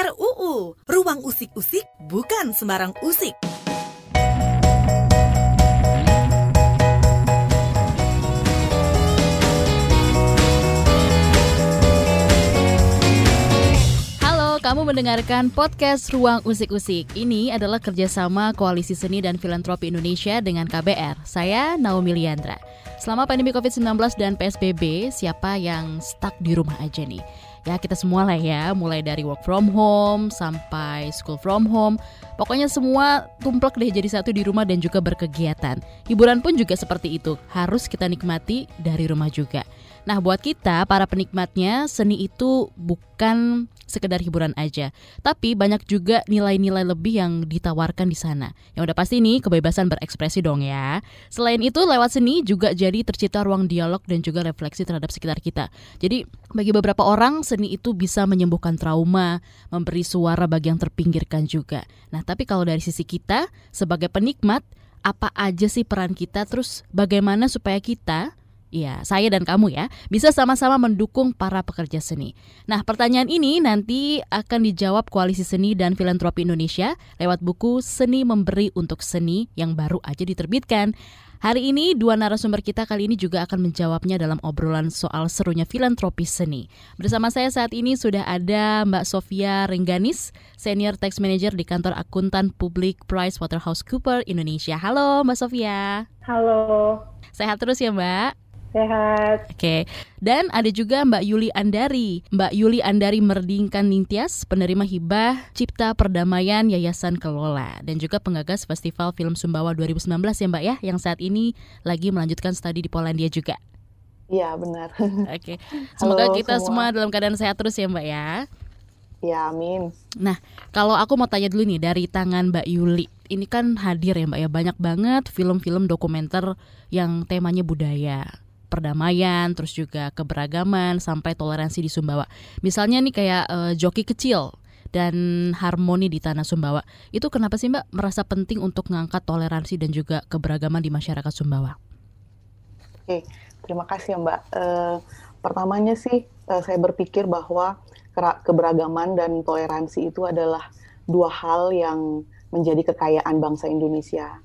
RUU, Ruang Usik-Usik bukan sembarang usik. Kamu mendengarkan podcast Ruang Usik-Usik. Ini adalah kerjasama Koalisi Seni dan Filantropi Indonesia dengan KBR. Saya Naomi Liandra. Selama pandemi COVID-19 dan PSBB, siapa yang stuck di rumah aja nih? Ya kita semua lah ya, mulai dari work from home sampai school from home. Pokoknya semua tumplek deh jadi satu di rumah dan juga berkegiatan. Hiburan pun juga seperti itu, harus kita nikmati dari rumah juga. Nah, buat kita para penikmatnya, seni itu bukan sekedar hiburan aja, tapi banyak juga nilai-nilai lebih yang ditawarkan di sana. Yang udah pasti nih kebebasan berekspresi dong ya. Selain itu, lewat seni juga jadi tercipta ruang dialog dan juga refleksi terhadap sekitar kita. Jadi, bagi beberapa orang seni itu bisa menyembuhkan trauma, memberi suara bagi yang terpinggirkan juga. Nah, tapi kalau dari sisi kita sebagai penikmat, apa aja sih peran kita terus bagaimana supaya kita Ya, saya dan kamu ya bisa sama-sama mendukung para pekerja seni. Nah, pertanyaan ini nanti akan dijawab Koalisi Seni dan Filantropi Indonesia lewat buku Seni Memberi untuk Seni yang baru aja diterbitkan. Hari ini dua narasumber kita kali ini juga akan menjawabnya dalam obrolan soal serunya filantropi seni. Bersama saya saat ini sudah ada Mbak Sofia Rengganis, Senior Tax Manager di kantor akuntan publik PricewaterhouseCoopers Indonesia. Halo Mbak Sofia. Halo. Sehat terus ya Mbak? Sehat. Oke. Dan ada juga Mbak Yuli Andari. Mbak Yuli Andari Merdingkan Nintias, penerima hibah Cipta Perdamaian Yayasan Kelola dan juga penggagas Festival Film Sumbawa 2019 ya Mbak ya, yang saat ini lagi melanjutkan studi di Polandia juga. Iya, benar. Oke. Semoga Halo, kita semua. semua dalam keadaan sehat terus ya Mbak ya. Ya, amin. Nah, kalau aku mau tanya dulu nih dari tangan Mbak Yuli. Ini kan hadir ya Mbak ya, banyak banget film-film dokumenter yang temanya budaya perdamaian, terus juga keberagaman sampai toleransi di Sumbawa. Misalnya nih kayak uh, joki kecil dan harmoni di tanah Sumbawa. Itu kenapa sih Mbak merasa penting untuk mengangkat toleransi dan juga keberagaman di masyarakat Sumbawa? Oke, terima kasih ya Mbak. Uh, pertamanya sih uh, saya berpikir bahwa keberagaman dan toleransi itu adalah dua hal yang menjadi kekayaan bangsa Indonesia.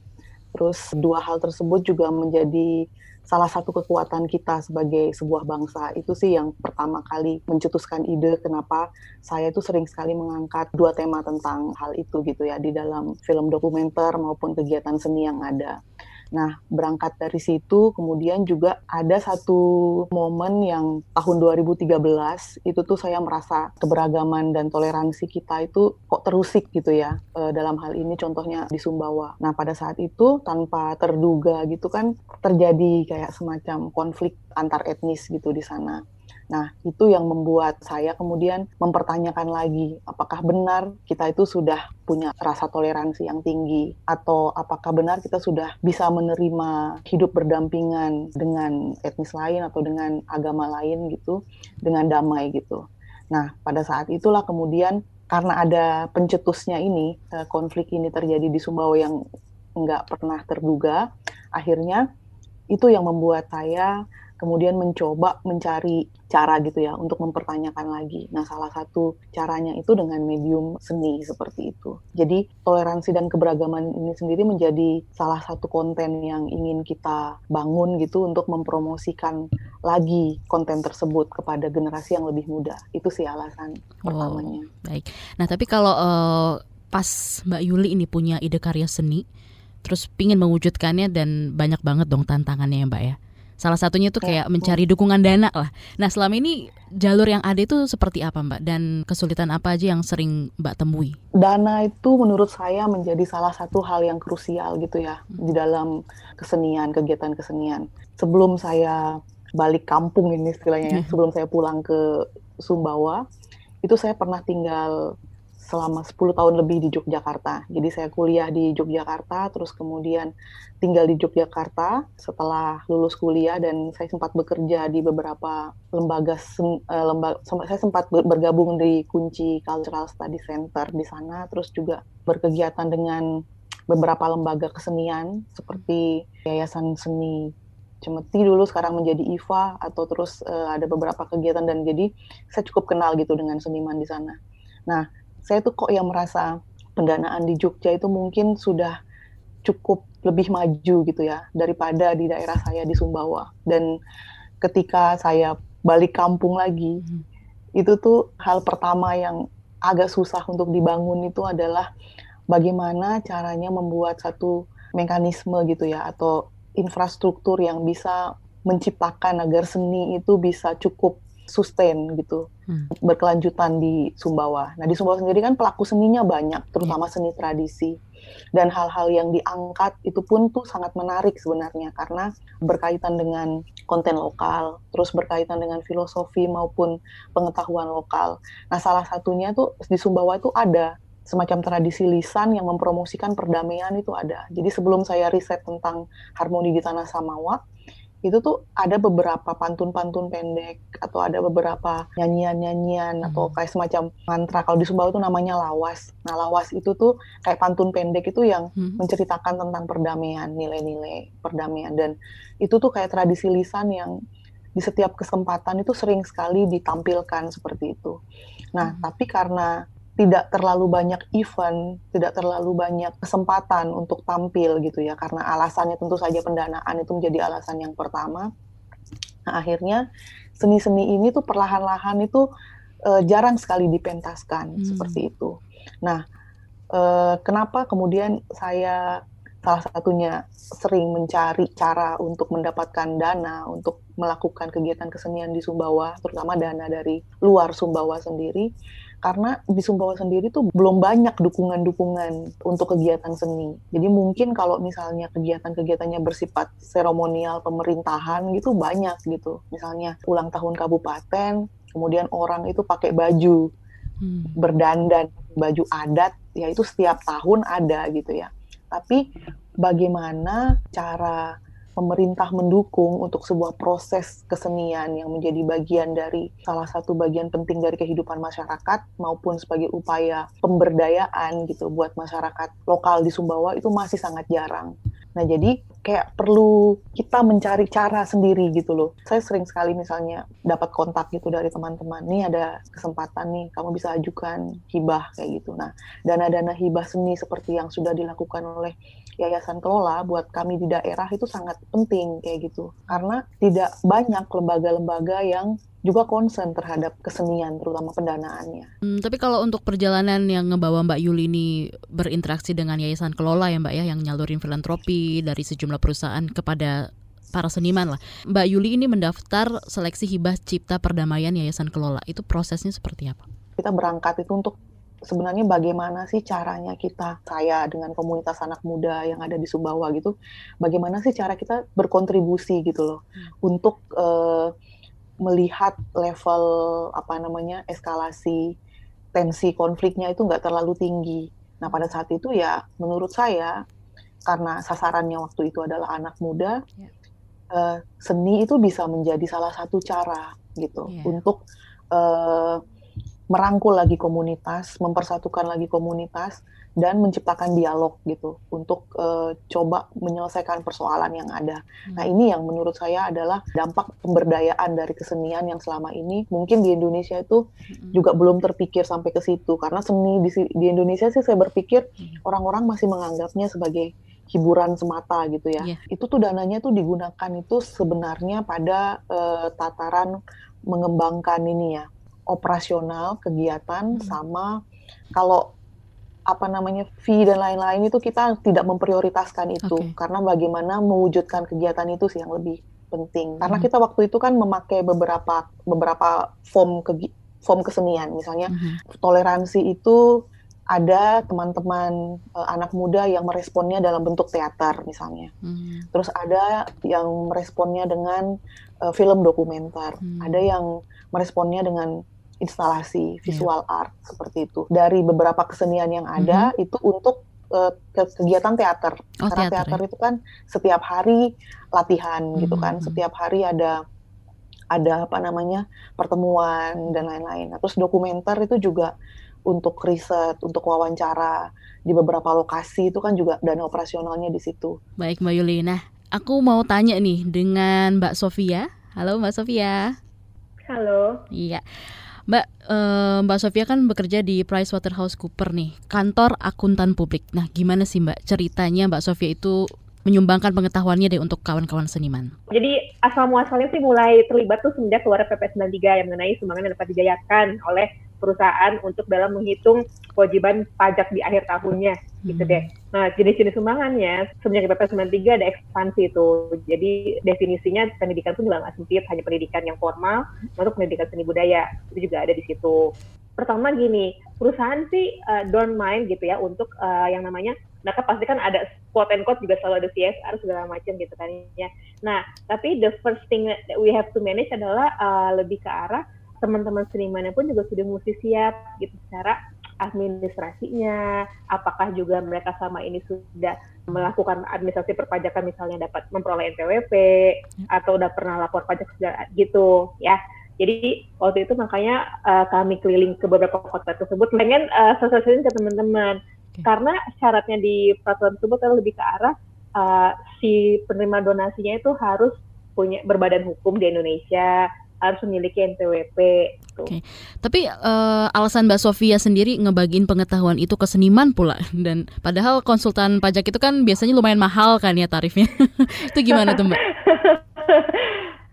Terus dua hal tersebut juga menjadi salah satu kekuatan kita sebagai sebuah bangsa itu sih yang pertama kali mencetuskan ide kenapa saya itu sering sekali mengangkat dua tema tentang hal itu gitu ya di dalam film dokumenter maupun kegiatan seni yang ada. Nah, berangkat dari situ kemudian juga ada satu momen yang tahun 2013 itu tuh saya merasa keberagaman dan toleransi kita itu kok terusik gitu ya. E, dalam hal ini contohnya di Sumbawa. Nah, pada saat itu tanpa terduga gitu kan terjadi kayak semacam konflik antar etnis gitu di sana. Nah, itu yang membuat saya kemudian mempertanyakan lagi, apakah benar kita itu sudah punya rasa toleransi yang tinggi, atau apakah benar kita sudah bisa menerima hidup berdampingan dengan etnis lain atau dengan agama lain gitu, dengan damai gitu. Nah, pada saat itulah kemudian karena ada pencetusnya ini, eh, konflik ini terjadi di Sumbawa yang nggak pernah terduga, akhirnya itu yang membuat saya kemudian mencoba mencari cara gitu ya untuk mempertanyakan lagi. Nah, salah satu caranya itu dengan medium seni seperti itu. Jadi, toleransi dan keberagaman ini sendiri menjadi salah satu konten yang ingin kita bangun gitu untuk mempromosikan lagi konten tersebut kepada generasi yang lebih muda. Itu sih alasan oh, pertamanya. Baik. Nah, tapi kalau uh, pas Mbak Yuli ini punya ide karya seni, terus pingin mewujudkannya dan banyak banget dong tantangannya ya Mbak ya. Salah satunya tuh kayak mencari dukungan dana lah. Nah selama ini jalur yang ada itu seperti apa Mbak? Dan kesulitan apa aja yang sering Mbak temui? Dana itu menurut saya menjadi salah satu hal yang krusial gitu ya hmm. di dalam kesenian, kegiatan kesenian. Sebelum saya balik kampung ini istilahnya ya, hmm. sebelum saya pulang ke Sumbawa, itu saya pernah tinggal selama 10 tahun lebih di Yogyakarta. Jadi saya kuliah di Yogyakarta, terus kemudian tinggal di Yogyakarta setelah lulus kuliah dan saya sempat bekerja di beberapa lembaga, uh, lembaga saya sempat bergabung di Kunci Cultural Study Center di sana, terus juga berkegiatan dengan beberapa lembaga kesenian seperti Yayasan Seni Cemeti dulu sekarang menjadi IVA atau terus uh, ada beberapa kegiatan dan jadi saya cukup kenal gitu dengan seniman di sana. Nah, saya tuh kok yang merasa pendanaan di Jogja itu mungkin sudah cukup lebih maju gitu ya daripada di daerah saya di Sumbawa. Dan ketika saya balik kampung lagi, hmm. itu tuh hal pertama yang agak susah untuk dibangun itu adalah bagaimana caranya membuat satu mekanisme gitu ya atau infrastruktur yang bisa menciptakan agar seni itu bisa cukup sustain gitu hmm. berkelanjutan di Sumbawa. Nah di Sumbawa sendiri kan pelaku seninya banyak, terutama yeah. seni tradisi dan hal-hal yang diangkat itu pun tuh sangat menarik sebenarnya karena berkaitan dengan konten lokal, terus berkaitan dengan filosofi maupun pengetahuan lokal. Nah salah satunya tuh di Sumbawa itu ada semacam tradisi lisan yang mempromosikan perdamaian itu ada. Jadi sebelum saya riset tentang harmoni di tanah Samawa, itu tuh ada beberapa pantun-pantun pendek atau ada beberapa nyanyian-nyanyian hmm. atau kayak semacam mantra. Kalau di Sumbawa itu namanya lawas. Nah, lawas itu tuh kayak pantun pendek itu yang hmm. menceritakan tentang perdamaian, nilai-nilai perdamaian dan itu tuh kayak tradisi lisan yang di setiap kesempatan itu sering sekali ditampilkan seperti itu. Nah, hmm. tapi karena tidak terlalu banyak event, tidak terlalu banyak kesempatan untuk tampil gitu ya, karena alasannya tentu saja pendanaan itu menjadi alasan yang pertama. Nah, akhirnya seni-seni ini tuh perlahan-lahan itu uh, jarang sekali dipentaskan hmm. seperti itu. Nah, uh, kenapa kemudian saya salah satunya sering mencari cara untuk mendapatkan dana untuk melakukan kegiatan kesenian di Sumbawa, terutama dana dari luar Sumbawa sendiri? Karena di Sumbawa sendiri tuh belum banyak dukungan-dukungan untuk kegiatan seni. Jadi mungkin kalau misalnya kegiatan-kegiatannya bersifat seremonial pemerintahan gitu banyak gitu. Misalnya ulang tahun kabupaten, kemudian orang itu pakai baju hmm. berdandan, baju adat, ya itu setiap tahun ada gitu ya. Tapi bagaimana cara pemerintah mendukung untuk sebuah proses kesenian yang menjadi bagian dari salah satu bagian penting dari kehidupan masyarakat maupun sebagai upaya pemberdayaan gitu buat masyarakat lokal di Sumbawa itu masih sangat jarang. Nah, jadi kayak perlu kita mencari cara sendiri gitu loh. Saya sering sekali misalnya dapat kontak gitu dari teman-teman, nih ada kesempatan nih, kamu bisa ajukan hibah kayak gitu. Nah, dana-dana hibah seni seperti yang sudah dilakukan oleh Yayasan Kelola buat kami di daerah itu sangat penting kayak gitu. Karena tidak banyak lembaga-lembaga yang juga concern terhadap kesenian, terutama pendanaannya. Hmm, tapi kalau untuk perjalanan yang ngebawa Mbak Yuli ini berinteraksi dengan Yayasan Kelola ya Mbak ya, yang nyalurin filantropi dari sejumlah perusahaan kepada para seniman lah. Mbak Yuli ini mendaftar seleksi hibah cipta perdamaian Yayasan Kelola. Itu prosesnya seperti apa? Kita berangkat itu untuk sebenarnya bagaimana sih caranya kita, saya dengan komunitas anak muda yang ada di Sumbawa gitu, bagaimana sih cara kita berkontribusi gitu loh hmm. untuk uh, melihat level apa namanya eskalasi tensi konfliknya itu nggak terlalu tinggi. Nah pada saat itu ya menurut saya karena sasarannya waktu itu adalah anak muda, yeah. uh, seni itu bisa menjadi salah satu cara gitu yeah. untuk uh, merangkul lagi komunitas, mempersatukan lagi komunitas dan menciptakan dialog gitu untuk uh, coba menyelesaikan persoalan yang ada. Hmm. Nah, ini yang menurut saya adalah dampak pemberdayaan dari kesenian yang selama ini mungkin di Indonesia itu hmm. juga belum terpikir sampai ke situ karena seni di, di Indonesia sih saya berpikir hmm. orang-orang hmm. masih menganggapnya sebagai hiburan semata gitu ya. Yeah. Itu tuh dananya tuh digunakan itu sebenarnya pada uh, tataran mengembangkan ini ya operasional kegiatan hmm. sama kalau apa namanya fee dan lain-lain itu kita tidak memprioritaskan itu okay. karena bagaimana mewujudkan kegiatan itu sih yang lebih penting karena hmm. kita waktu itu kan memakai beberapa beberapa form ke form kesenian misalnya hmm. toleransi itu ada teman-teman uh, anak muda yang meresponnya dalam bentuk teater misalnya hmm. terus ada yang meresponnya dengan uh, film dokumenter hmm. ada yang meresponnya dengan instalasi iya. visual yeah. art seperti itu dari beberapa kesenian yang ada mm-hmm. itu untuk uh, kegiatan teater oh, karena teater, teater ya? itu kan setiap hari latihan mm-hmm. gitu kan mm-hmm. setiap hari ada ada apa namanya pertemuan dan lain-lain nah, terus dokumenter itu juga untuk riset untuk wawancara di beberapa lokasi itu kan juga dana operasionalnya di situ baik Mbak Yuli nah aku mau tanya nih dengan Mbak Sofia halo Mbak Sofia halo iya Mbak uh, Mbak Sofia kan bekerja di PricewaterhouseCoopers nih, kantor akuntan publik. Nah, gimana sih Mbak ceritanya Mbak Sofia itu menyumbangkan pengetahuannya deh untuk kawan-kawan seniman? Jadi asal muasalnya sih mulai terlibat tuh semenjak keluar PP 93 yang mengenai sumbangan yang dapat dijayakan oleh perusahaan untuk dalam menghitung kewajiban pajak di akhir tahunnya gitu hmm. gitu deh. Nah, jenis-jenis sumbangannya semenjak PP 93 ada ekspansi itu. Jadi definisinya pendidikan pun juga nggak sempit, hanya pendidikan yang formal untuk pendidikan seni budaya. Itu juga ada di situ. Pertama gini, perusahaan sih uh, don't mind gitu ya untuk uh, yang namanya mereka pasti kan ada quote and quote juga selalu ada CSR segala macam gitu kan ya. Nah, tapi the first thing that we have to manage adalah uh, lebih ke arah teman-teman senimannya pun juga sudah mesti siap gitu secara administrasinya, apakah juga mereka sama ini sudah melakukan administrasi perpajakan misalnya dapat memperoleh NPWP atau udah pernah lapor pajak segala gitu ya. Jadi waktu itu makanya uh, kami keliling ke beberapa kota tersebut pengen uh, sosialisasi ke teman-teman okay. karena syaratnya di peraturan tersebut adalah lebih ke arah uh, si penerima donasinya itu harus punya berbadan hukum di Indonesia harus memiliki NPWP. Gitu. Oke, okay. tapi uh, alasan Mbak Sofia sendiri ngebagiin pengetahuan itu ke seniman pula dan padahal konsultan pajak itu kan biasanya lumayan mahal kan ya tarifnya. itu gimana tuh Mbak?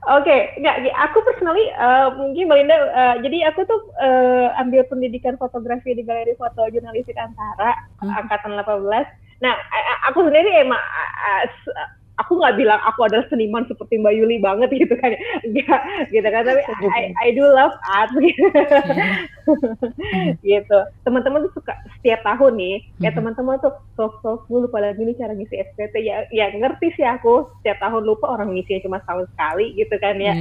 Oke, okay, nggak, aku personally uh, mungkin Melinda, uh, jadi aku tuh uh, ambil pendidikan fotografi di Galeri Foto Jurnalistik Antara hmm. angkatan 18. Nah, aku sendiri emang uh, aku nggak bilang aku adalah seniman seperti Mbak Yuli banget gitu kan. Enggak gitu kan. Tapi I, I do love art. Gitu gitu. Teman-teman tuh suka setiap tahun nih ya hmm. teman-teman tuh soft soft dulu pada gini cara ngisi SPT ya ya ngerti sih aku setiap tahun lupa orang ngisinya cuma setahun sekali gitu kan ya.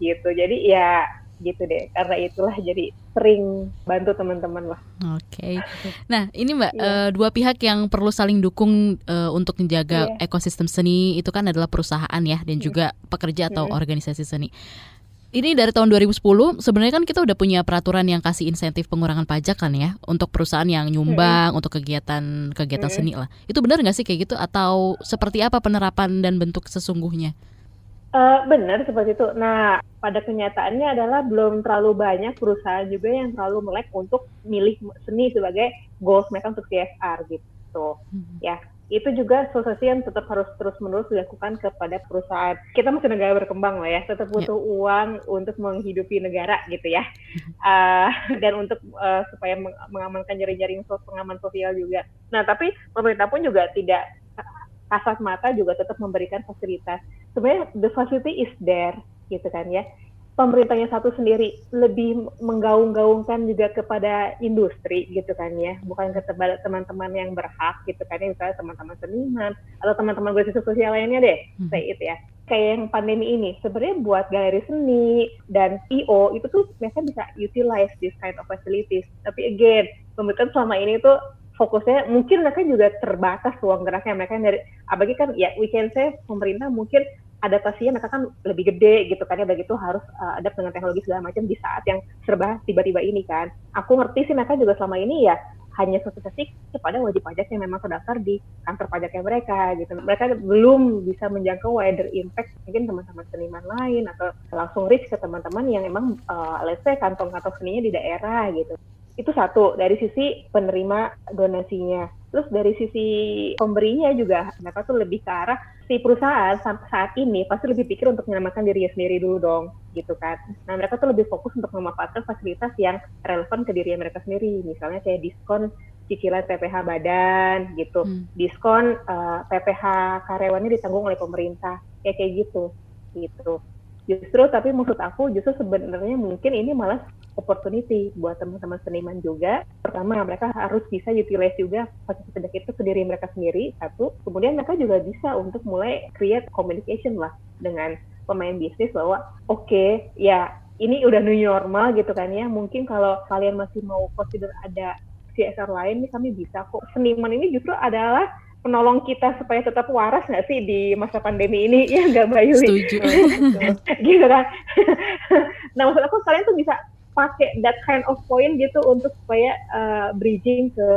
Gitu. Jadi ya gitu deh karena itulah jadi sering bantu teman-teman lah. Oke, okay. nah ini mbak yeah. uh, dua pihak yang perlu saling dukung uh, untuk menjaga yeah. ekosistem seni itu kan adalah perusahaan ya dan juga pekerja atau mm. organisasi seni. Ini dari tahun 2010 sebenarnya kan kita udah punya peraturan yang kasih insentif pengurangan pajak kan ya untuk perusahaan yang nyumbang mm. untuk kegiatan kegiatan mm. seni lah. Itu benar nggak sih kayak gitu atau seperti apa penerapan dan bentuk sesungguhnya? Uh, benar seperti itu. Nah, pada kenyataannya adalah belum terlalu banyak perusahaan juga yang terlalu melek untuk milih seni sebagai goals mereka untuk CSR gitu. Hmm. Ya, itu juga sosialisasi yang tetap harus terus-menerus dilakukan kepada perusahaan. Kita masih negara berkembang lah ya, tetap ya. butuh yeah. uang untuk menghidupi negara gitu ya, uh, dan untuk uh, supaya mengamankan jaring-jaring pengaman sosial juga. Nah, tapi pemerintah pun juga tidak kasat mata juga tetap memberikan fasilitas. Sebenarnya the facility is there gitu kan ya. Pemerintahnya satu sendiri lebih menggaung-gaungkan juga kepada industri gitu kan ya, bukan ke teman-teman yang berhak gitu kan ya, misalnya teman-teman seniman atau teman-teman gue sosial lainnya deh, hmm. saya itu ya kayak yang pandemi ini sebenarnya buat galeri seni dan IO itu tuh mereka bisa utilize this kind of facilities tapi again pemerintah selama ini tuh fokusnya mungkin mereka juga terbatas ruang geraknya. Mereka dari apalagi kan ya we can say pemerintah mungkin adaptasinya mereka kan lebih gede gitu kan ya. Begitu harus uh, adapt dengan teknologi segala macam di saat yang serba tiba-tiba ini kan. Aku ngerti sih mereka juga selama ini ya hanya sosialisasi kepada wajib pajak yang memang terdaftar di kantor pajaknya mereka gitu. Mereka belum bisa menjangkau wider impact mungkin teman-teman seniman lain atau langsung reach ke teman-teman yang emang uh, let's say kantong-kantong seninya di daerah gitu itu satu dari sisi penerima donasinya. Terus dari sisi pemberinya juga mereka tuh lebih ke arah si perusahaan sampai saat ini pasti lebih pikir untuk menyelamatkan dirinya sendiri dulu dong, gitu kan. Nah mereka tuh lebih fokus untuk memanfaatkan fasilitas yang relevan ke diri mereka sendiri, misalnya kayak diskon cicilan PPH badan gitu, hmm. diskon uh, eh, PPH karyawannya ditanggung oleh pemerintah, kayak kayak gitu, gitu. Justru tapi maksud aku justru sebenarnya mungkin ini malah opportunity buat teman-teman seniman juga. Pertama, mereka harus bisa utilize juga fasilitas itu ke diri mereka sendiri, satu. Kemudian mereka juga bisa untuk mulai create communication lah dengan pemain bisnis bahwa oke, okay, ya ini udah new normal gitu kan ya. Mungkin kalau kalian masih mau consider ada CSR lain, nih kami bisa kok. Seniman ini justru adalah penolong kita supaya tetap waras nggak sih di masa pandemi ini ya nggak Mbak Yuli? Setuju. gitu kan. nah maksud aku kalian tuh bisa pakai that kind of point gitu untuk supaya uh, bridging ke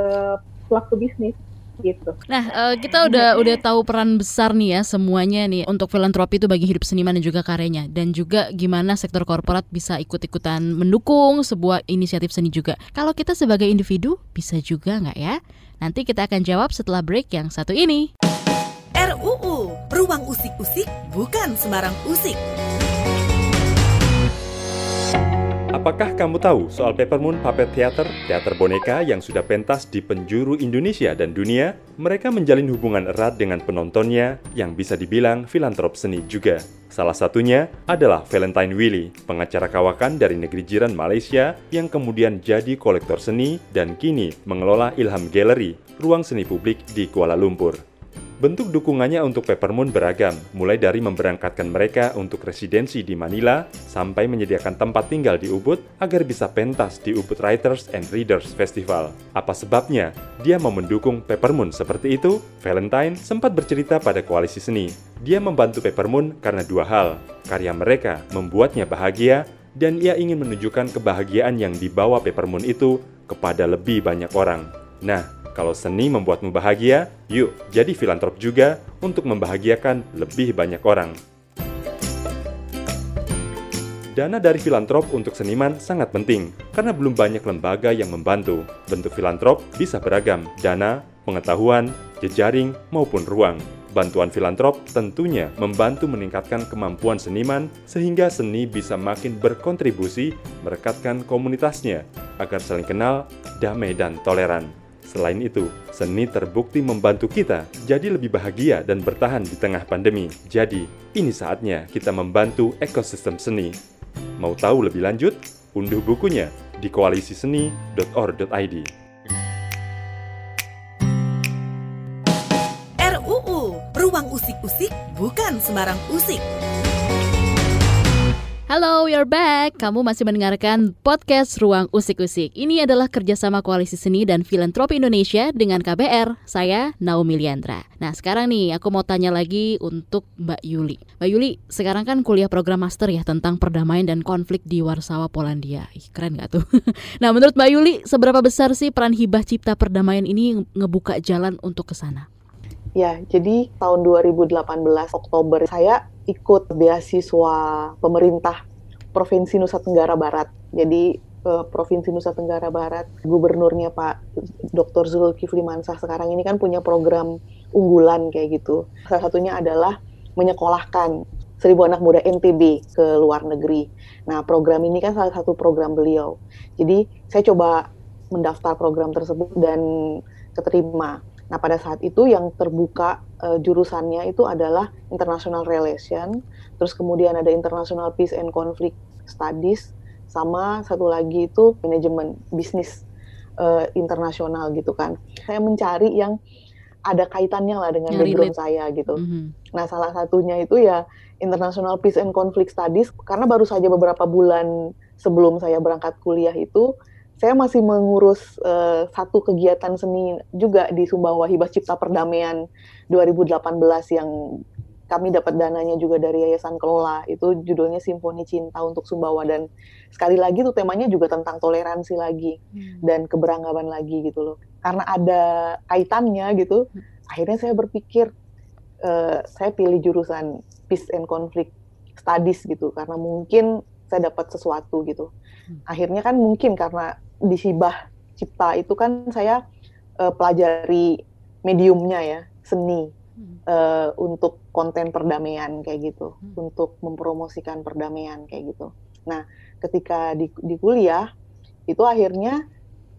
pelaku bisnis gitu. Nah, uh, kita udah udah tahu peran besar nih ya semuanya nih untuk filantropi itu bagi hidup seniman dan juga karyanya dan juga gimana sektor korporat bisa ikut-ikutan mendukung sebuah inisiatif seni juga. Kalau kita sebagai individu bisa juga nggak ya? Nanti kita akan jawab setelah break yang satu ini. RUU, Ruang Usik-Usik bukan sembarang usik. Apakah kamu tahu soal Peppermoon Puppet Theater, teater boneka yang sudah pentas di penjuru Indonesia dan dunia? Mereka menjalin hubungan erat dengan penontonnya yang bisa dibilang filantrop seni juga. Salah satunya adalah Valentine Willy, pengacara kawakan dari negeri jiran Malaysia yang kemudian jadi kolektor seni dan kini mengelola Ilham Gallery, ruang seni publik di Kuala Lumpur. Bentuk dukungannya untuk Peppermoon beragam, mulai dari memberangkatkan mereka untuk residensi di Manila sampai menyediakan tempat tinggal di Ubud agar bisa pentas di Ubud Writers and Readers Festival. Apa sebabnya dia mau mendukung Peppermoon seperti itu? Valentine sempat bercerita pada koalisi seni. Dia membantu Peppermoon karena dua hal. Karya mereka membuatnya bahagia dan ia ingin menunjukkan kebahagiaan yang dibawa Peppermoon itu kepada lebih banyak orang. Nah, kalau seni membuatmu bahagia, yuk jadi filantrop juga untuk membahagiakan lebih banyak orang. Dana dari filantrop untuk seniman sangat penting karena belum banyak lembaga yang membantu. Bentuk filantrop bisa beragam, dana, pengetahuan, jejaring, maupun ruang. Bantuan filantrop tentunya membantu meningkatkan kemampuan seniman sehingga seni bisa makin berkontribusi merekatkan komunitasnya agar saling kenal, damai, dan toleran. Selain itu, seni terbukti membantu kita jadi lebih bahagia dan bertahan di tengah pandemi. Jadi, ini saatnya kita membantu ekosistem seni. Mau tahu lebih lanjut? Unduh bukunya di koalisiseni.org.id. RUU, Ruang Usik-Usik bukan sembarang usik. Halo, are back. Kamu masih mendengarkan podcast Ruang Usik-Usik. Ini adalah kerjasama Koalisi Seni dan Filantropi Indonesia dengan KBR. Saya Naomi Liandra. Nah, sekarang nih aku mau tanya lagi untuk Mbak Yuli. Mbak Yuli, sekarang kan kuliah program master ya tentang perdamaian dan konflik di Warsawa, Polandia. Ih, keren gak tuh? nah, menurut Mbak Yuli, seberapa besar sih peran hibah cipta perdamaian ini ngebuka jalan untuk ke sana? Ya, jadi tahun 2018 Oktober saya ikut beasiswa pemerintah Provinsi Nusa Tenggara Barat. Jadi uh, Provinsi Nusa Tenggara Barat, gubernurnya Pak Dr. Zulkifli Mansah sekarang ini kan punya program unggulan kayak gitu. Salah satunya adalah menyekolahkan seribu anak muda NTB ke luar negeri. Nah, program ini kan salah satu program beliau. Jadi, saya coba mendaftar program tersebut dan keterima. Nah, pada saat itu yang terbuka uh, jurusannya itu adalah International Relation, terus kemudian ada International Peace and Conflict Studies, sama satu lagi itu manajemen bisnis uh, internasional gitu kan. Saya mencari yang ada kaitannya lah dengan yang background relate. saya gitu. Mm -hmm. Nah, salah satunya itu ya International Peace and Conflict Studies karena baru saja beberapa bulan sebelum saya berangkat kuliah itu saya masih mengurus uh, satu kegiatan seni juga di Sumbawa Hibah Cipta Perdamaian 2018 yang kami dapat dananya juga dari Yayasan Kelola itu judulnya Simfoni Cinta untuk Sumbawa dan sekali lagi tuh temanya juga tentang toleransi lagi hmm. dan keberagaman lagi gitu loh karena ada kaitannya gitu hmm. akhirnya saya berpikir uh, saya pilih jurusan Peace and Conflict Studies gitu karena mungkin saya dapat sesuatu gitu. Hmm. akhirnya kan mungkin karena di Hibah Cipta itu kan saya uh, pelajari mediumnya ya seni uh, untuk konten perdamaian kayak gitu hmm. untuk mempromosikan perdamaian kayak gitu. Nah ketika di, di kuliah itu akhirnya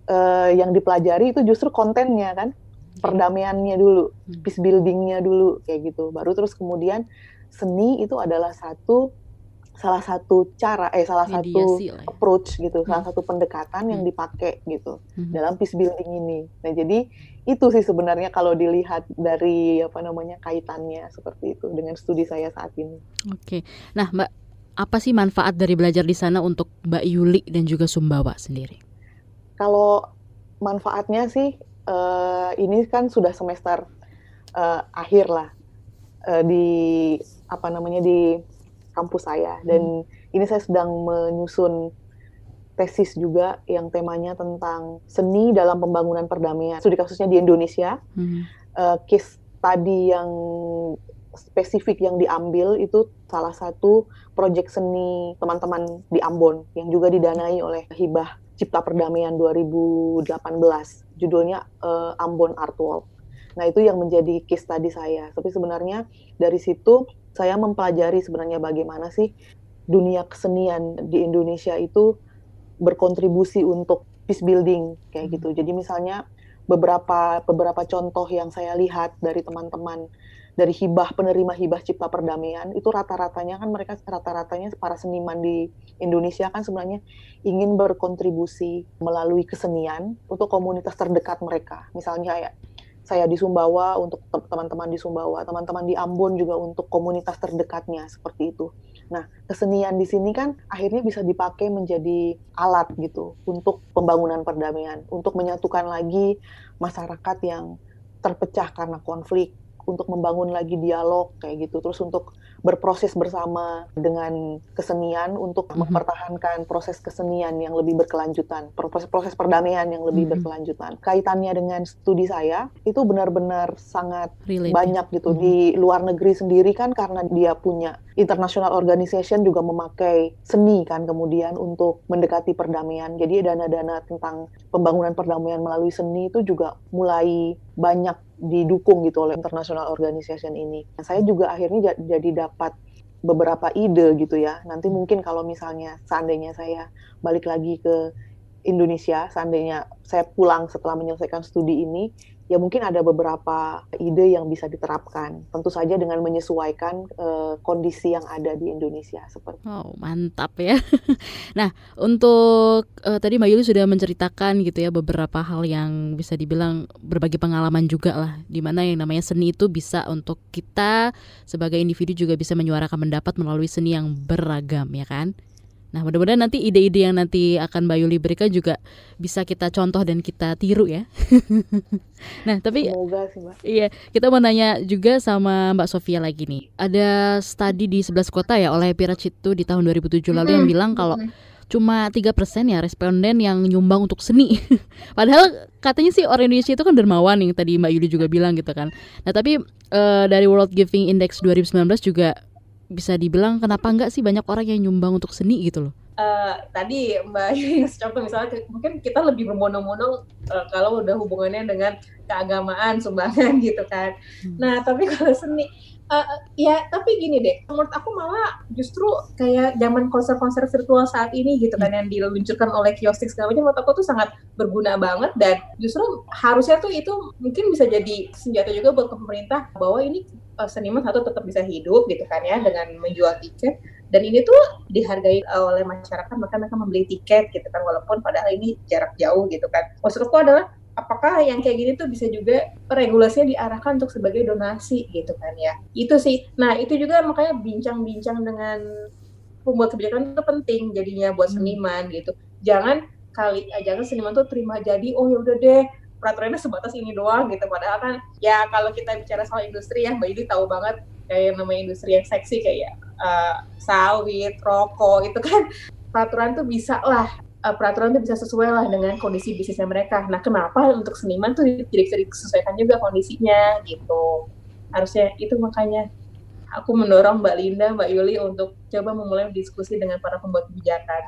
uh, yang dipelajari itu justru kontennya kan perdamaiannya dulu peace buildingnya dulu kayak gitu. Baru terus kemudian seni itu adalah satu salah satu cara eh salah Mediasi satu ya. approach gitu, hmm. salah satu pendekatan yang hmm. dipakai gitu hmm. dalam peace building ini. Nah, jadi itu sih sebenarnya kalau dilihat dari apa namanya kaitannya seperti itu dengan studi saya saat ini. Oke. Nah, Mbak, apa sih manfaat dari belajar di sana untuk Mbak Yuli dan juga Sumbawa sendiri? Kalau manfaatnya sih uh, ini kan sudah semester uh, akhir lah uh, di apa namanya di kampus saya dan hmm. ini saya sedang menyusun tesis juga yang temanya tentang seni dalam pembangunan perdamaian. Studi kasusnya di Indonesia. Hmm. Uh, case tadi yang spesifik yang diambil itu salah satu proyek seni teman-teman di Ambon yang juga didanai oleh Hibah Cipta Perdamaian 2018. Judulnya uh, Ambon Art Walk. Nah, itu yang menjadi case tadi saya. Tapi sebenarnya dari situ saya mempelajari sebenarnya bagaimana sih dunia kesenian di Indonesia itu berkontribusi untuk peace building kayak gitu. Hmm. Jadi misalnya beberapa beberapa contoh yang saya lihat dari teman-teman dari hibah penerima hibah cipta perdamaian itu rata-ratanya kan mereka rata-ratanya para seniman di Indonesia kan sebenarnya ingin berkontribusi melalui kesenian untuk komunitas terdekat mereka. Misalnya ya saya di Sumbawa untuk teman-teman di Sumbawa, teman-teman di Ambon juga untuk komunitas terdekatnya seperti itu. Nah, kesenian di sini kan akhirnya bisa dipakai menjadi alat gitu untuk pembangunan perdamaian, untuk menyatukan lagi masyarakat yang terpecah karena konflik, untuk membangun lagi dialog kayak gitu, terus untuk berproses bersama dengan kesenian untuk mm-hmm. mempertahankan proses kesenian yang lebih berkelanjutan, proses-proses perdamaian yang lebih mm-hmm. berkelanjutan. Kaitannya dengan studi saya itu benar-benar sangat Related. banyak gitu mm-hmm. di luar negeri sendiri kan karena dia punya international organization juga memakai seni kan kemudian untuk mendekati perdamaian. Jadi dana-dana tentang pembangunan perdamaian melalui seni itu juga mulai banyak didukung gitu oleh international organization ini. Saya juga akhirnya jadi dapat beberapa ide gitu ya. Nanti mungkin kalau misalnya seandainya saya balik lagi ke Indonesia, seandainya saya pulang setelah menyelesaikan studi ini, ya mungkin ada beberapa ide yang bisa diterapkan. Tentu saja dengan menyesuaikan uh, kondisi yang ada di Indonesia seperti. Oh mantap ya. nah untuk uh, tadi Mbak Yuli sudah menceritakan gitu ya beberapa hal yang bisa dibilang berbagi pengalaman juga lah, di mana yang namanya seni itu bisa untuk kita sebagai individu juga bisa menyuarakan pendapat melalui seni yang beragam ya kan. Nah, mudah-mudahan nanti ide-ide yang nanti akan Mbak Yuli berikan juga bisa kita contoh dan kita tiru ya. nah, tapi Semoga sih, Mbak. Iya, kita mau nanya juga sama Mbak Sofia lagi nih. Ada studi di 11 kota ya oleh Piracitu di tahun 2007 lalu yang bilang kalau cuma tiga persen ya responden yang nyumbang untuk seni. Padahal katanya sih orang Indonesia itu kan dermawan yang tadi Mbak Yuli juga bilang gitu kan. Nah tapi uh, dari World Giving Index 2019 juga bisa dibilang kenapa enggak sih banyak orang yang nyumbang untuk seni gitu loh? Uh, tadi Mbak contoh misalnya mungkin kita lebih berbondong-bondong uh, kalau udah hubungannya dengan keagamaan sumbangan gitu kan. Hmm. Nah tapi kalau seni uh, ya tapi gini deh menurut aku malah justru kayak zaman konser-konser virtual saat ini gitu kan hmm. yang diluncurkan oleh kiostik segala macam menurut aku tuh sangat berguna banget dan justru harusnya tuh itu mungkin bisa jadi senjata juga buat pemerintah bahwa ini uh, seniman satu tetap bisa hidup gitu kan ya dengan menjual tiket. Dan ini tuh dihargai oleh masyarakat maka mereka membeli tiket gitu kan walaupun padahal ini jarak jauh gitu kan. Maksudku adalah apakah yang kayak gini tuh bisa juga regulasinya diarahkan untuk sebagai donasi gitu kan ya? Itu sih. Nah itu juga makanya bincang-bincang dengan pembuat kebijakan itu penting jadinya buat hmm. seniman gitu. Jangan kali jangan seniman tuh terima jadi oh ya udah deh peraturannya sebatas ini doang gitu. Padahal kan ya kalau kita bicara soal industri ya Mbak Yudi tahu banget kayak yang namanya industri yang seksi kayak uh, sawit, rokok itu kan. Peraturan tuh bisa lah uh, peraturan tuh bisa sesuai lah dengan kondisi bisnisnya mereka. Nah kenapa untuk seniman tuh jadi bisa disesuaikan juga kondisinya gitu. Harusnya itu makanya aku mendorong Mbak Linda, Mbak Yuli untuk coba memulai diskusi dengan para pembuat kebijakan.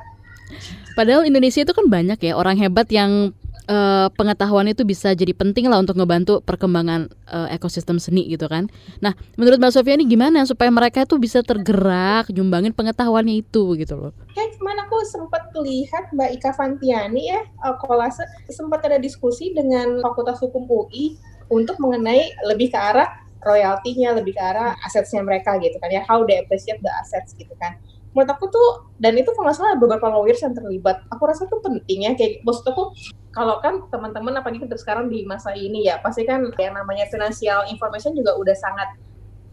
Padahal Indonesia itu kan banyak ya orang hebat yang uh, pengetahuan itu bisa jadi penting lah untuk ngebantu perkembangan uh, ekosistem seni gitu kan. Nah, menurut Mbak Sofia ini gimana supaya mereka itu bisa tergerak nyumbangin pengetahuannya itu gitu loh? Ke mana aku sempat lihat Mbak Ika Fantiani ya, uh, kolase sempat ada diskusi dengan Fakultas Hukum UI untuk mengenai lebih ke arah royaltinya, lebih ke arah asetnya mereka gitu kan ya, how they appreciate the assets gitu kan. Menurut aku tuh dan itu kalau salah beberapa lawyers yang terlibat aku rasa tuh penting ya kayak maksud aku kalau kan teman-teman apalagi untuk sekarang di masa ini ya pasti kan yang namanya financial information juga udah sangat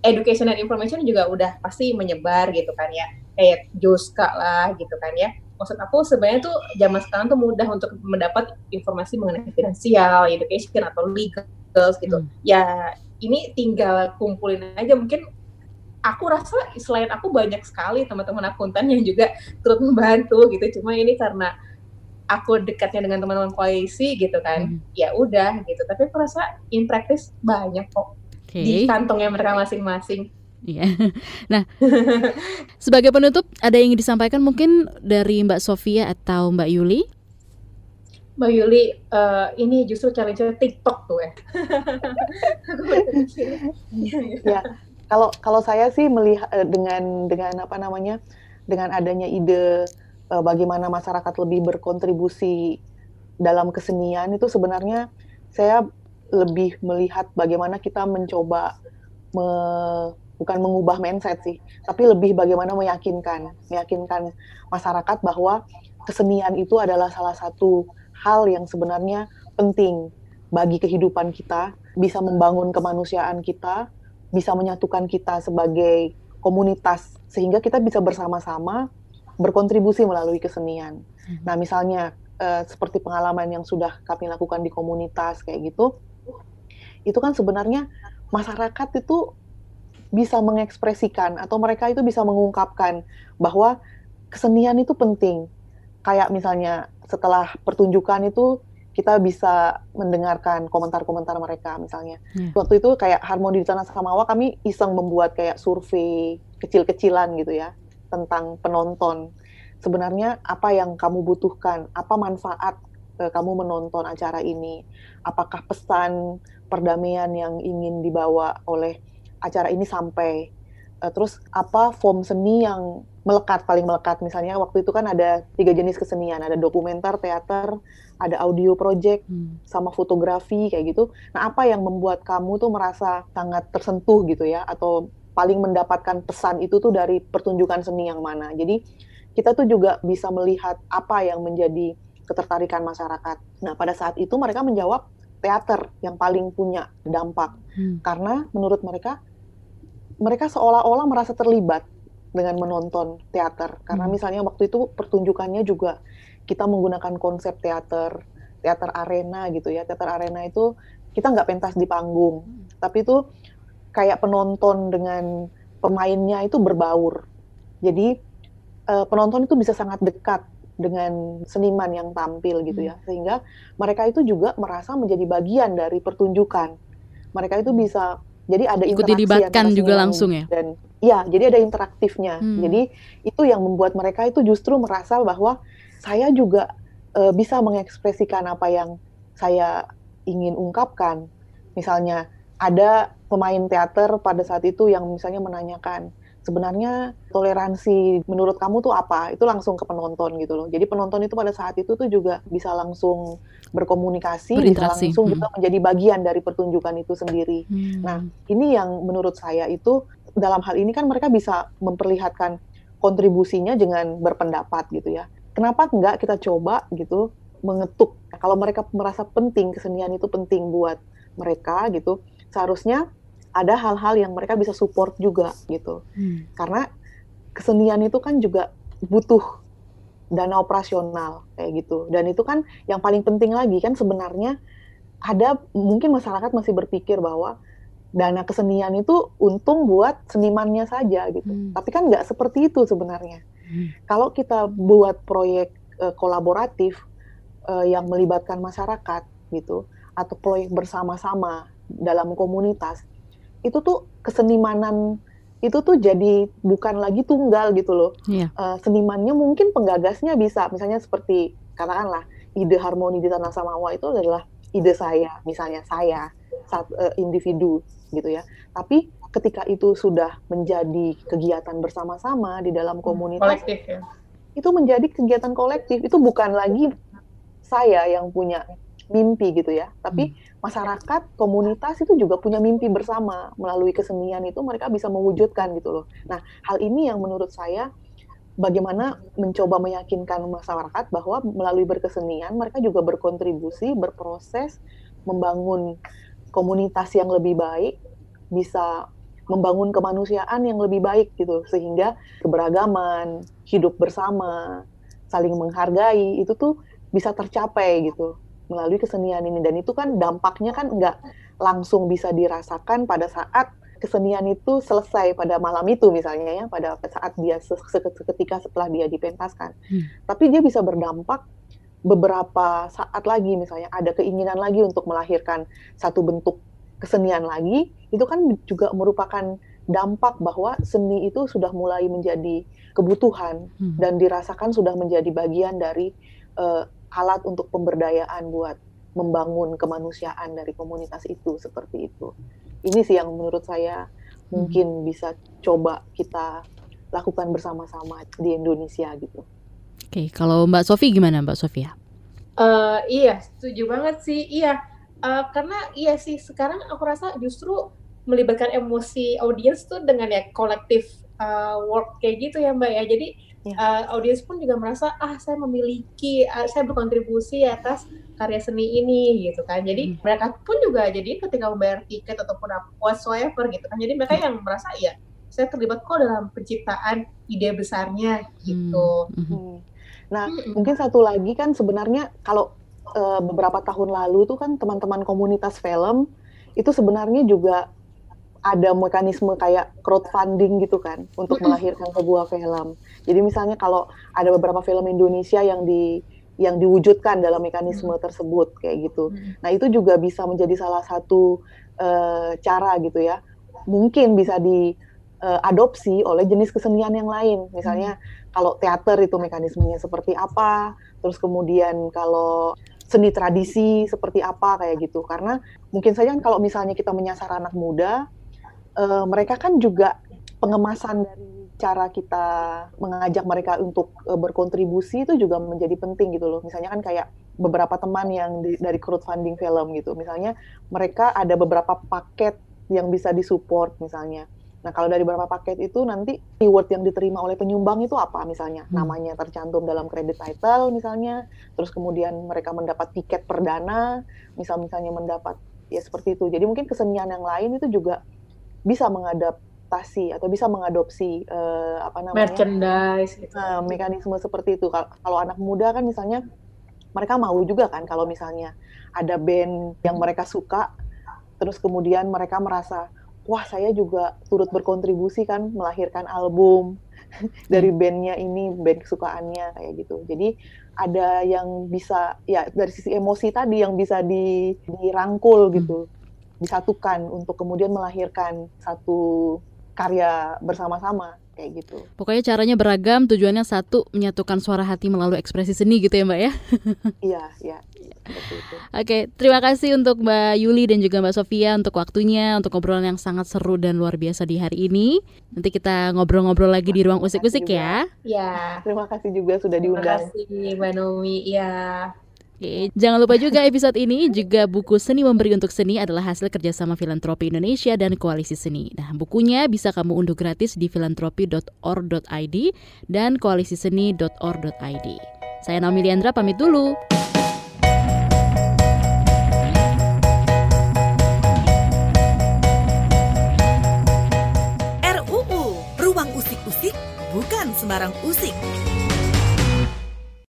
education and information juga udah pasti menyebar gitu kan ya kayak Joska lah gitu kan ya maksud aku sebenarnya tuh zaman sekarang tuh mudah untuk mendapat informasi mengenai finansial education atau legal gitu hmm. ya ini tinggal kumpulin aja mungkin aku rasa selain aku banyak sekali teman-teman akuntan yang juga turut membantu gitu cuma ini karena aku dekatnya dengan teman-teman koalisi gitu kan hmm. ya udah gitu tapi aku rasa in practice banyak kok okay. di kantongnya mereka masing-masing Iya. Nah, sebagai penutup ada yang ingin disampaikan mungkin dari Mbak Sofia atau Mbak Yuli? Mbak Yuli, uh, ini justru challenge TikTok tuh ya. ya, kalau kalau saya sih melihat eh, dengan dengan apa namanya dengan adanya ide uh, bagaimana masyarakat lebih berkontribusi dalam kesenian itu sebenarnya saya lebih melihat bagaimana kita mencoba me, bukan mengubah mindset sih, tapi lebih bagaimana meyakinkan, meyakinkan masyarakat bahwa kesenian itu adalah salah satu hal yang sebenarnya penting bagi kehidupan kita, bisa membangun kemanusiaan kita, bisa menyatukan kita sebagai komunitas sehingga kita bisa bersama-sama berkontribusi melalui kesenian. Hmm. Nah, misalnya uh, seperti pengalaman yang sudah kami lakukan di komunitas kayak gitu, itu kan sebenarnya masyarakat itu bisa mengekspresikan atau mereka itu bisa mengungkapkan bahwa kesenian itu penting. Kayak misalnya setelah pertunjukan itu kita bisa mendengarkan komentar-komentar mereka misalnya. Hmm. Waktu itu kayak Harmoni di Tanah Samawa kami iseng membuat kayak survei kecil-kecilan gitu ya tentang penonton. Sebenarnya apa yang kamu butuhkan, apa manfaat uh, kamu menonton acara ini? Apakah pesan perdamaian yang ingin dibawa oleh acara ini sampai? Uh, terus apa form seni yang melekat paling melekat misalnya waktu itu kan ada tiga jenis kesenian ada dokumenter teater ada audio project hmm. sama fotografi kayak gitu nah apa yang membuat kamu tuh merasa sangat tersentuh gitu ya atau paling mendapatkan pesan itu tuh dari pertunjukan seni yang mana. Jadi kita tuh juga bisa melihat apa yang menjadi ketertarikan masyarakat. Nah, pada saat itu mereka menjawab teater yang paling punya dampak. Hmm. Karena menurut mereka mereka seolah-olah merasa terlibat dengan menonton teater. Karena hmm. misalnya waktu itu pertunjukannya juga kita menggunakan konsep teater, teater arena gitu ya. Teater arena itu kita nggak pentas di panggung, hmm. tapi itu kayak penonton dengan pemainnya itu berbaur. Jadi uh, penonton itu bisa sangat dekat dengan seniman yang tampil gitu ya, hmm. sehingga mereka itu juga merasa menjadi bagian dari pertunjukan. Mereka itu bisa jadi ada ikut dilibatkan juga langsung ya. Dan ya, jadi ada interaktifnya. Hmm. Jadi itu yang membuat mereka itu justru merasa bahwa saya juga uh, bisa mengekspresikan apa yang saya ingin ungkapkan. Misalnya ada pemain teater pada saat itu yang misalnya menanyakan sebenarnya toleransi menurut kamu tuh apa? Itu langsung ke penonton gitu loh. Jadi penonton itu pada saat itu tuh juga bisa langsung berkomunikasi, bisa langsung hmm. juga menjadi bagian dari pertunjukan itu sendiri. Hmm. Nah, ini yang menurut saya itu dalam hal ini kan mereka bisa memperlihatkan kontribusinya dengan berpendapat gitu ya. Kenapa enggak kita coba gitu mengetuk kalau mereka merasa penting kesenian itu penting buat mereka gitu. Seharusnya ada hal-hal yang mereka bisa support juga gitu. Hmm. Karena kesenian itu kan juga butuh dana operasional kayak gitu. Dan itu kan yang paling penting lagi kan sebenarnya ada mungkin masyarakat masih berpikir bahwa dana kesenian itu untung buat senimannya saja gitu. Hmm. Tapi kan nggak seperti itu sebenarnya. Hmm. Kalau kita buat proyek uh, kolaboratif uh, yang melibatkan masyarakat gitu atau proyek bersama-sama dalam komunitas itu tuh kesenimanan itu tuh jadi bukan lagi tunggal gitu loh. Yeah. Iya. Uh, senimannya mungkin penggagasnya bisa, misalnya seperti katakanlah ide harmoni di tanah samawa itu adalah ide saya, misalnya saya saat uh, individu gitu ya. Tapi ketika itu sudah menjadi kegiatan bersama-sama di dalam hmm, komunitas, kolektif, ya. itu menjadi kegiatan kolektif. Itu bukan lagi saya yang punya mimpi gitu ya. Tapi hmm. masyarakat, komunitas itu juga punya mimpi bersama melalui kesenian itu mereka bisa mewujudkan gitu loh. Nah, hal ini yang menurut saya bagaimana mencoba meyakinkan masyarakat bahwa melalui berkesenian mereka juga berkontribusi, berproses membangun komunitas yang lebih baik, bisa membangun kemanusiaan yang lebih baik gitu sehingga keberagaman, hidup bersama, saling menghargai itu tuh bisa tercapai gitu melalui kesenian ini dan itu kan dampaknya kan nggak langsung bisa dirasakan pada saat kesenian itu selesai pada malam itu misalnya ya pada saat dia seketika setelah dia dipentaskan hmm. tapi dia bisa berdampak beberapa saat lagi misalnya ada keinginan lagi untuk melahirkan satu bentuk kesenian lagi, itu kan juga merupakan dampak bahwa seni itu sudah mulai menjadi kebutuhan hmm. dan dirasakan sudah menjadi bagian dari uh, alat untuk pemberdayaan buat membangun kemanusiaan dari komunitas itu seperti itu. Ini sih yang menurut saya mungkin hmm. bisa coba kita lakukan bersama-sama di Indonesia gitu. Oke, kalau Mbak Sofi gimana Mbak Sofia? Uh, iya, setuju banget sih. Iya, uh, karena iya sih sekarang aku rasa justru melibatkan emosi audiens tuh dengan ya kolektif uh, work kayak gitu ya mbak ya jadi ya. uh, audiens pun juga merasa ah saya memiliki uh, saya berkontribusi atas karya seni ini gitu kan jadi hmm. mereka pun juga jadi ketika membayar tiket ataupun apa whatsoever gitu kan jadi mereka yang merasa ya saya terlibat kok dalam penciptaan ide besarnya gitu hmm. Hmm. nah hmm. mungkin satu lagi kan sebenarnya kalau uh, beberapa tahun lalu itu kan teman-teman komunitas film itu sebenarnya juga ada mekanisme kayak crowdfunding gitu kan untuk melahirkan sebuah film. Jadi misalnya kalau ada beberapa film Indonesia yang di yang diwujudkan dalam mekanisme tersebut kayak gitu. Nah itu juga bisa menjadi salah satu uh, cara gitu ya. Mungkin bisa diadopsi uh, oleh jenis kesenian yang lain. Misalnya kalau teater itu mekanismenya seperti apa, terus kemudian kalau seni tradisi seperti apa kayak gitu. Karena mungkin saja kalau misalnya kita menyasar anak muda, uh, mereka kan juga pengemasan dari cara kita mengajak mereka untuk uh, berkontribusi itu juga menjadi penting gitu loh. Misalnya kan kayak beberapa teman yang di, dari crowdfunding film gitu. Misalnya mereka ada beberapa paket yang bisa disupport misalnya. Nah, kalau dari beberapa paket itu nanti keyword yang diterima oleh penyumbang itu apa misalnya? Hmm. Namanya tercantum dalam credit title misalnya, terus kemudian mereka mendapat tiket perdana, misal misalnya mendapat ya seperti itu. Jadi mungkin kesenian yang lain itu juga bisa mengadaptasi atau bisa mengadopsi uh, apa namanya merchandise gitu. Uh, mekanisme seperti itu. Kalau anak muda kan misalnya mereka mau juga kan kalau misalnya ada band yang mereka suka terus kemudian mereka merasa wah saya juga turut berkontribusi kan melahirkan album dari hmm. bandnya ini band kesukaannya kayak gitu jadi ada yang bisa ya dari sisi emosi tadi yang bisa di, dirangkul gitu disatukan untuk kemudian melahirkan satu karya bersama-sama kayak gitu. Pokoknya caranya beragam, tujuannya satu menyatukan suara hati melalui ekspresi seni gitu ya Mbak ya? iya, iya. Oke, terima kasih untuk Mbak Yuli dan juga Mbak Sofia untuk waktunya, untuk ngobrolan yang sangat seru dan luar biasa di hari ini. Nanti kita ngobrol-ngobrol lagi di ruang usik-usik ya. Ya. Terima kasih juga sudah diundang. Terima kasih Mbak Nomi. Ya. Jangan lupa juga episode ini juga buku Seni Memberi untuk Seni adalah hasil kerjasama Filantropi Indonesia dan Koalisi Seni. Nah, bukunya bisa kamu unduh gratis di filantropi.org.id dan koalisiseni.org.id. Saya Naomi Liandra pamit dulu. RUU, Ruang Usik-Usik, bukan sembarang usik.